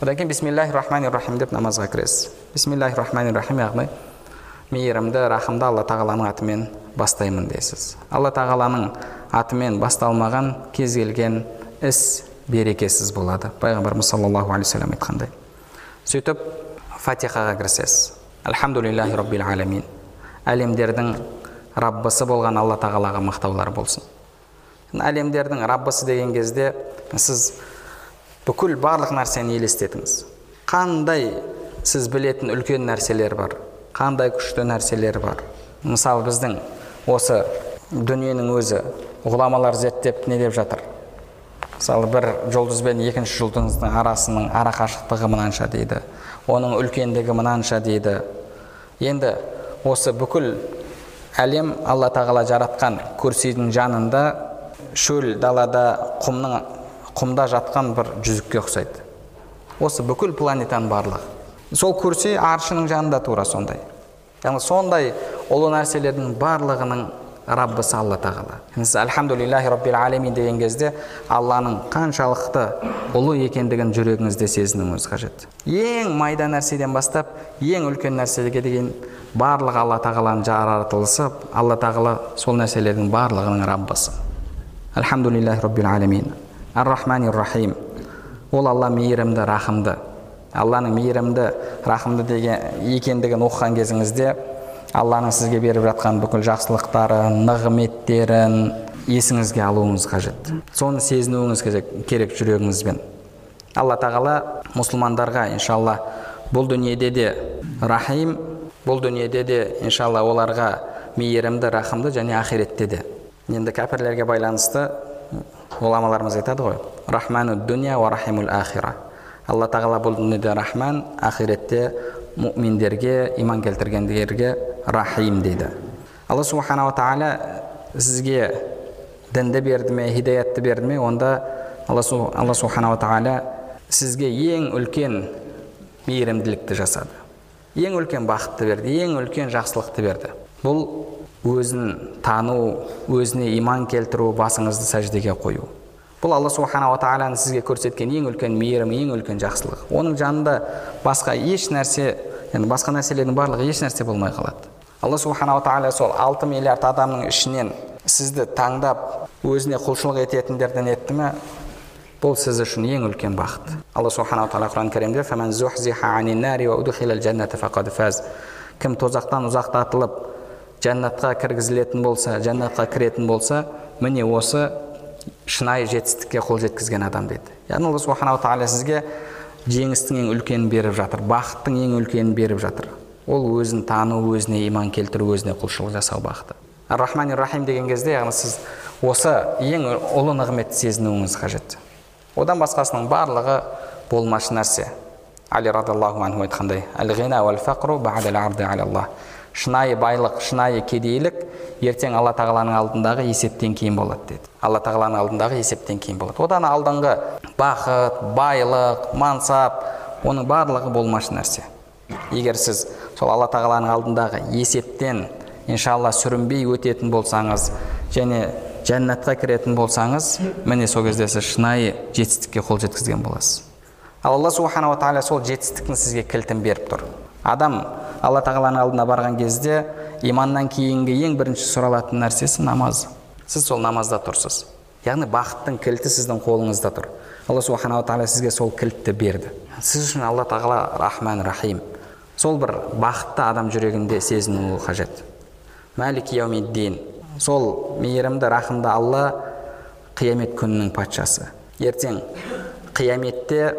одан кейін бисмиллахи рахмани рахим деп намазға кіресіз бисмиллахи рахмани рахим яғни мейірімді рахымды алла тағаланың атымен бастаймын дейсіз алла тағаланың атымен басталмаған кез келген іс берекесіз болады пайғамбарымыз саллаллаху алейхи вассалам айтқандай сөйтіп фатихаға кірісесіз альхамдулиллахи роббил аламин әлемдердің раббысы болған алла тағалаға мақтаулар болсын әлемдердің раббысы деген кезде сіз бүкіл барлық нәрсені елестетіңіз. Қандай сіз білетін үлкен нәрселер бар қандай күшті нәрселер бар. Мысалы біздің осы дүниенің өзі ғұламалар зерттеп не деп жатыр? Мысалы бір жұлдыз бен екінші жұлдыздың арасының ара қашықтығы мынанша дейді оның үлкендігі мынанша дейді. Енді осы бүкіл әлем алла тағала жаратқан курсидің жанында шөл далада құмның құмда жатқан бір жүзікке ұқсайды. Осы бүкіл планетаның барлығы. Сол курси аршының жанында тура сондай. Яғни сондай ұлы нәрселердің барлығының раббысы алла тағала сіз альхамдулиллахи роббил алемин деген кезде алланың қаншалықты ұлы екендігін жүрегіңізде сезінуіңіз қажет. Ең майда нәрседен бастап ең үлкен нәрсеге дейін барлығы алла тағаланың жаратылысы алла тағала сол нәрселердің барлығының раббысы. Альхамдулиллахи роббил алемин ар рахмани рахим ол алла мейірімді рахымды. Алланың мейірімді рахымды деген екендігін оқыған кезіңізде алланың сізге беріп жатқан бүкіл жақсылықтарын нығметтерін есіңізге алуыңыз қажет. Соны сезінуіңіз керек жүрегіңізбен. Алла тағала мұсылмандарға иншалла бұл дүниеде де рахим бұл дүниеде де иншалла оларға мейірімді рахымды және ақиретте де. Енді кәпірлерге байланысты ғұламаларымыз айтады ғой рахману дуния ва рахимул ахира алла тағала бұл дүниеде рахман ақиретте мүминдерге иман келтіргендерге рахим дейді алла субханала тағала сізге дінді берді ме хидаятты берді ме онда алла, алла субханала тағала сізге ең үлкен мейірімділікті жасады ең үлкен бақытты берді ең үлкен жақсылықты берді бұл өзін тану өзіне иман келтіру басыңызды сәждеге қою. Бұл алла субханала тағаланың сізге көрсеткен ең үлкен мейірімі ең үлкен жақсылығы. Оның жанында басқа еш нәрсе яғни басқа нәрселердің барлығы еш нәрсе болмай қалады. Алла субханала тағала сол алты миллиард адамның ішінен сізді таңдап өзіне құлшылық ететіндерден етті ме? Бұл сіз үшін ең үлкен бақыт. Алла субханала тағала құран кәрімде кім тозақтан ұзақтатылып жәннатқа кіргізілетін болса жәннатқа кіретін болса міне осы шынайы жетістікке қол жеткізген адам дейді. Яғни алла субханала тағала сізге жеңістің ең үлкенін беріп жатыр бақыттың ең үлкенін беріп жатыр. Ол өзін тану өзіне иман келтіру өзіне құлшылық жасау бақыты. Ар рахмани рахим деген кезде яғни сіз осы ең ұлы нығметті сезінуіңіз қажет. Одан басқасының барлығы болмашы нәрсе. Али радиаллаху анху айтқандай шынайы байлық шынайы кедейлік ертең алла тағаланың алдындағы есептен кейін болады деді. Алла тағаланың алдындағы есептен кейін болады. Одан алдыңғы бақыт байлық мансап оның барлығы болмашы нәрсе. Егер сіз сол алла тағаланың алдындағы есептен иншалла сүрінбей өтетін болсаңыз және жәннатқа кіретін болсаңыз міне сол кезде сіз шынайы жетістікке қол жеткізген боласыз. Ал алла субханала тағала сол жетістіктің сізге кілтін беріп тұр. Адам алла тағаланың алдына барған кезде иманнан кейінгі ең бірінші сұралатын нәрсесі намаз. Сіз сол намазда тұрсыз. Яғни бақыттың кілті сіздің қолыңызда тұр. Алла субханала тағала сізге сол кілтті берді. Сіз үшін алла тағала рахман рахим. Сол бір бақытты адам жүрегінде сезінуі қажет. Мәлик яумиддин. Сол мейірімді рахымды алла қиямет күнінің патшасы. Ертең қияметте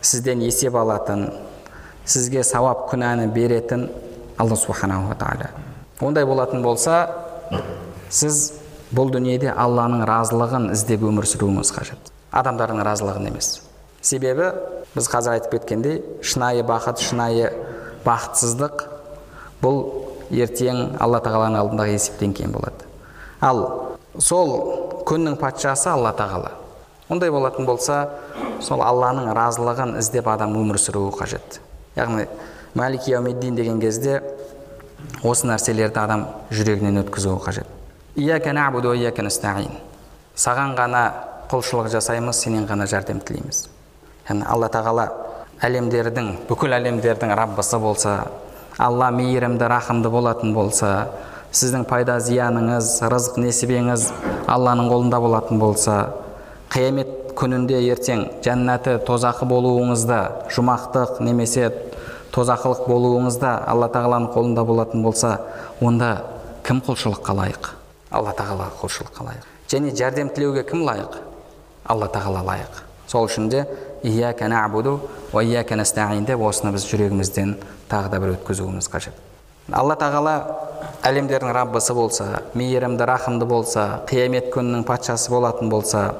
сізден есеп алатын сізге сауап күнәні беретін алла субханала тағала ондай болатын болса сіз бұл дүниеде алланың разылығын іздеп өмір сүруіңіз қажет адамдардың разылығын емес себебі біз қазір айтып кеткендей шынайы бақыт шынайы бақытсыздық бұл ертең алла тағаланың алдындағы есептен кейін болады ал сол күннің патшасы алла тағала ондай болатын болса сол алланың разылығын іздеп адам өмір сүруі қажет яғни мәлик яумиддин деген кезде осы нәрселерді адам жүрегінен өткізуі қажет. Саған ғана құлшылық жасаймыз сенен ғана жәрдем тілейміз. Яғни алла тағала әлемдердің бүкіл әлемдердің раббысы болса алла мейірімді рахымды болатын болса сіздің пайда зияныңыз рызық несібеңіз алланың қолында болатын болса қиямет күнінде ертең жәннаты тозақы болуыңызда жұмақтық немесе тозақылық болуыңызда алла тағаланың қолында болатын болса онда кім құлшылыққа лайық? Алла тағала құлшылыққа лайық. Және жәрдем тілеуге кім лайық? Алла тағала лайық. Сол үшін де деп осыны біз жүрегімізден тағы да бір өткізуіміз қажет. Алла тағала әлемдердің раббысы болса мейірімді рахымды болса қиямет күнінің патшасы болатын болса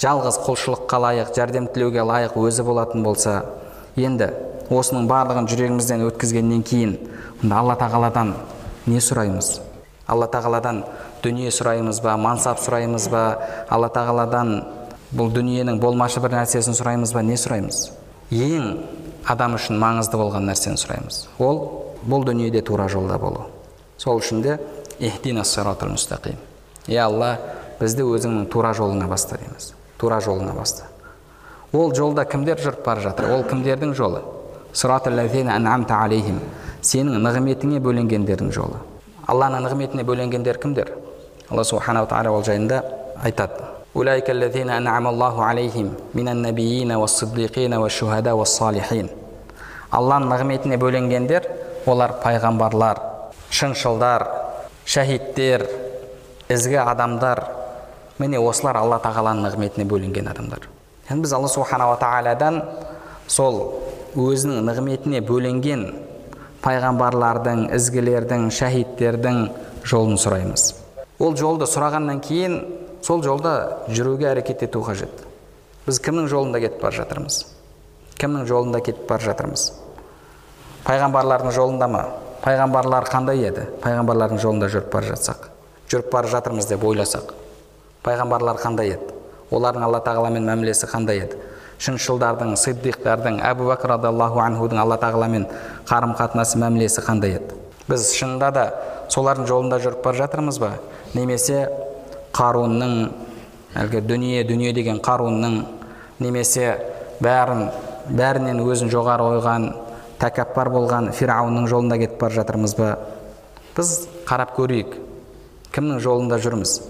жалғыз құлшылыққа лайық жәрдем тілеуге лайық өзі болатын болса енді осының барлығын жүрегімізден өткізгеннен кейін онда алла тағаладан не сұраймыз? Алла тағаладан дүние сұраймыз ба мансап сұраймыз ба? Алла тағаладан бұл дүниенің болмашы бір нәрсесін сұраймыз ба? Не сұраймыз? Ең адам үшін маңызды болған нәрсені сұраймыз. Ол бұл дүниеде тура жолда болу. Сол үшін де е алла бізді өзіңнің тура жолыңа баста дейміз тура жолыңа баста ол жолда кімдер жүріп бара жатыр ол кімдердің жолы сенің нығметіңе бөленгендердің жолы алланың нығметіне бөленгендер кімдер алла субханала тағала ол жайында айтады أولئك الذين أنعم الله عليهم من النبيين والصديقين والشهداء والصالحين алланың нығметіне бөленгендер олар пайғамбарлар шыншылдар шәһидтер ізгі адамдар міне осылар алла тағаланың нығметіне бөленген адамдар. Яғни біз алла субханала тағаладан сол өзінің нығметіне бөленген пайғамбарлардың ізгілердің шәһидтердің жолын сұраймыз. Ол жолды сұрағаннан кейін сол жолда жүруге әрекет ету қажет. Біз кімнің жолында кетіп бара жатырмыз? Кімнің жолында кетіп бара жатырмыз? Пайғамбарлардың жолында ма? Пайғамбарлар қандай еді? Пайғамбарлардың жолында жүріп бара жатсақ жүріп бара жатырмыз деп ойласақ пайғамбарлар қандай еді? Олардың алла тағаламен мәмілесі қандай еді? Шыншылдардың сиддиқтардың әбу бәкір радиаллаху анхудың алла тағаламен қарым қатынасы мәмілесі қандай еді? Біз шынында да солардың жолында жүріп бара жатырмыз ба? Немесе қарунның әлгі дүние дүние деген қарунның немесе бәрін бәрінен өзін жоғары қойған тәкаппар болған фирауынның жолында кетіп бара жатырмыз ба? Біз қарап көрейік кімнің жолында жүрміз?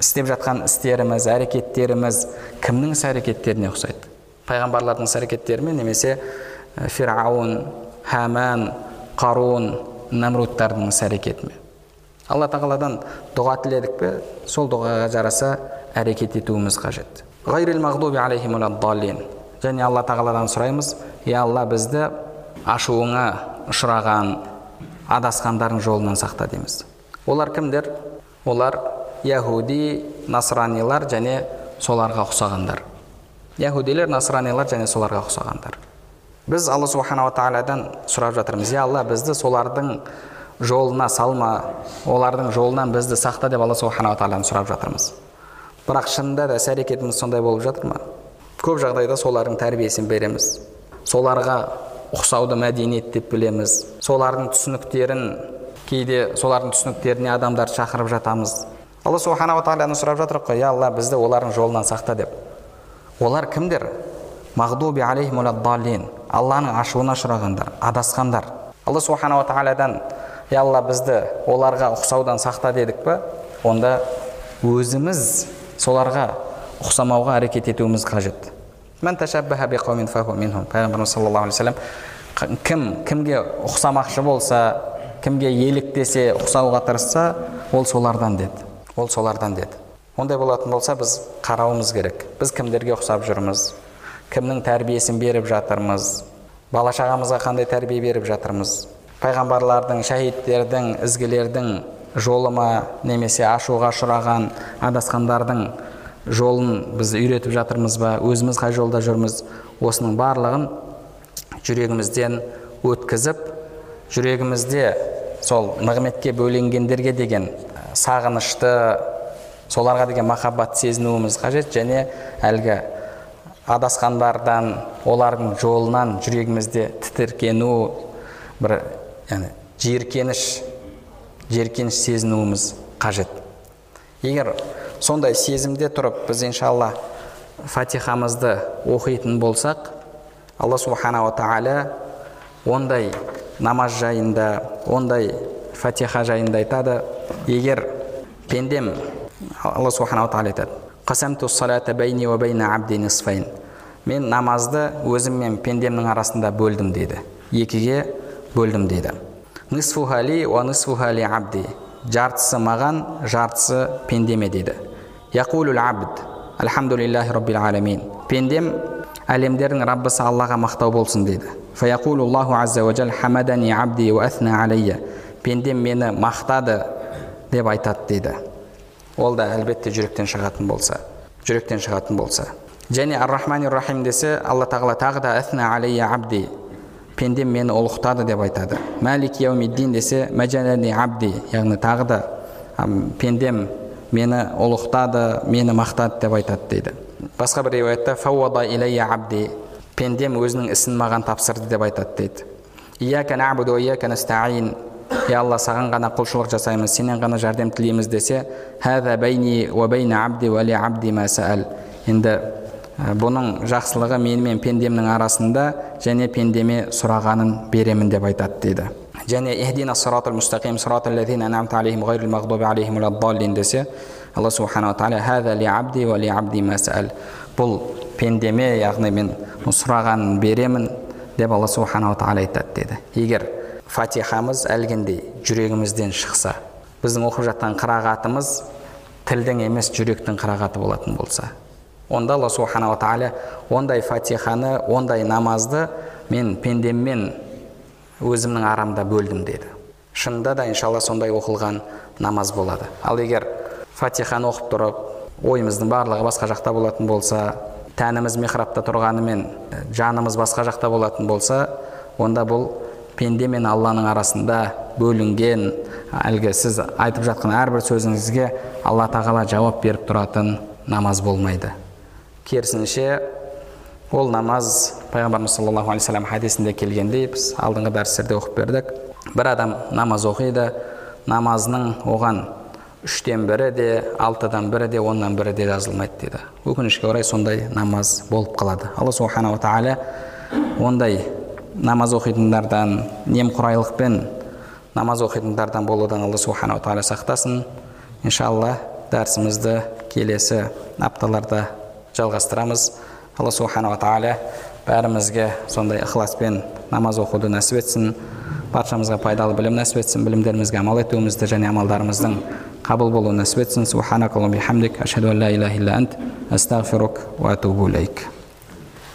Істеп жатқан істеріміз әрекеттеріміз кімнің іс әрекеттеріне ұқсайды? Пайғамбарлардың іс әрекеттері ме немесе фирауын хәмән қарун нәмрудтардың іс әрекеті алла тағаладан дұға тіледік пе? Сол дұғаға жараса әрекет етуіміз қажет. Және алла тағаладан сұраймыз е алла бізді ашуыңа ұшыраған адасқандардың жолынан сақта дейміз. Олар кімдер? Олар яхуди насранилар және соларға ұқсағандар. Яхудилер насранилар және соларға ұқсағандар. Біз алла субханала тағаладан сұрап жатырмыз е алла бізді солардың жолына салма олардың жолынан бізді сақта деп алла субханала тағаладан сұрап жатырмыз. Бірақ шынында да іс әрекетіміз сондай болып жатыр ма? Көп жағдайда солардың тәрбиесін береміз. Соларға ұқсауды мәдениет деп білеміз. Солардың түсініктерін кейде солардың түсініктеріне адамдарды шақырып жатамыз. Алла субханала тағаладан сұрап жатырмық қой я алла бізді олардың жолынан сақта деп. Олар кімдер мағдуби алланың ашуына ұшырағандар адасқандар. Алла субханала тағаладан е алла бізді оларға ұқсаудан сақта дедік па? Онда өзіміз соларға ұқсамауға әрекет етуіміз қажет. Пайғамбарымыз саллаллаху алейхи вассалам кім кімге ұқсамақшы болса кімге еліктесе ұқсауға тырысса ол солардан деді. Ол солардан деді. Ондай болатын болса біз қарауымыз керек. Біз кімдерге ұқсап жүрміз? Кімнің тәрбиесін беріп жатырмыз? Бала шағамызға қандай тәрбие беріп жатырмыз? Пайғамбарлардың шәһидтердің ізгілердің жолы ма немесе ашуға ұшыраған адасқандардың жолын біз үйретіп жатырмыз ба? Өзіміз қай жолда жүрміз? Осының барлығын жүрегімізден өткізіп жүрегімізде сол нығметке бөленгендерге деген сағынышты соларға деген махаббат сезінуіміз қажет және әлгі адасқандардан олардың жолынан жүрегімізде тітіркену бір яғни жиіркеніш жиіркеніш сезінуіміз қажет. Егер сондай сезімде тұрып біз иншалла фатихамызды оқитын болсақ алла субханала тағала ондай намаз жайында ондай фатиха жайында айтады егер пендем алла субханала тағала айтады мен намазды өзім мен пендемнің арасында бөлдім дейді екіге бөлдім дейді нисфухали уа нисфухали абди жартысы маған жартысы пендеме дейді яқулул абд альхамдулиллахи роббил аламин пендем әлемдердің раббысы аллаға мақтау болсын дейді азза хамадани абди алейя пендем мені мақтады деп айтады дейді. Ол да әлбетте жүректен шығатын болса жүректен шығатын болса. Және ар рахмани рахим десе алла тағала тағы да асна алейя абди пендем мені ұлықтады деп айтады. Мәлик яумиддин десе мәжалани абди яғни тағы да пендем мені ұлықтады мені мақтады деп айтады дейді. Басқа бір риуаятта фауада илайя абди пендем өзінің ісін маған тапсырды деп айтады дейді. Е алла саған ғана құлшылық жасаймыз сенен ғана жәрдем тілейміз десе енді бұның жақсылығы мен мен пендемнің арасында және пендеме сұрағанын беремін деп айтады дейді. Және ихдина алейхим мағдуби алейхим десе алла субханала тағала бұл пендеме яғни мен сұрағанын беремін деп алла субханала тағала айтады деді егер фатихамыз әлгіндей жүрегімізден шықса біздің оқып жатқан қырағатымыз тілдің емес жүректің қырағаты болатын болса онда алла субханала тағала ондай фатиханы ондай намазды мен пендеммен өзімнің арамда бөлдім деді. Шынында да иншалла сондай оқылған намаз болады. Ал егер фатиханы оқып тұрып ойымыздың барлығы басқа жақта болатын болса тәніміз михрабта тұрғанымен жанымыз басқа жақта болатын болса онда бұл пенде мен алланың арасында бөлінген әлгі сіз айтып жатқан әрбір сөзіңізге алла тағала жауап беріп тұратын намаз болмайды. Керісінше ол намаз пайғамбарымыз саллаллаху алейхи вассалам хадисінде келгендей біз алдыңғы дәрістерде оқып бердік. Бір адам намаз оқиды намазының оған үштен бірі де алтыдан бірі де оннан бірі де жазылмайды дейді өкінішке орай сондай намаз болып қалады. Алла субханала тағала ондай намаз оқитындардан немқұрайлықпен намаз оқитындардан болудан алла субханала тағала сақтасын. Иншалла дәрісімізді келесі апталарда жалғастырамыз. Алла субханала тағала бәрімізге сондай ықыласпен намаз оқуды нәсіп етсін. Баршамызға пайдалы білім нәсіп етсін білімдерімізге амал етуімізді және амалдарымыздың қабыл болуын нәсіп етсін.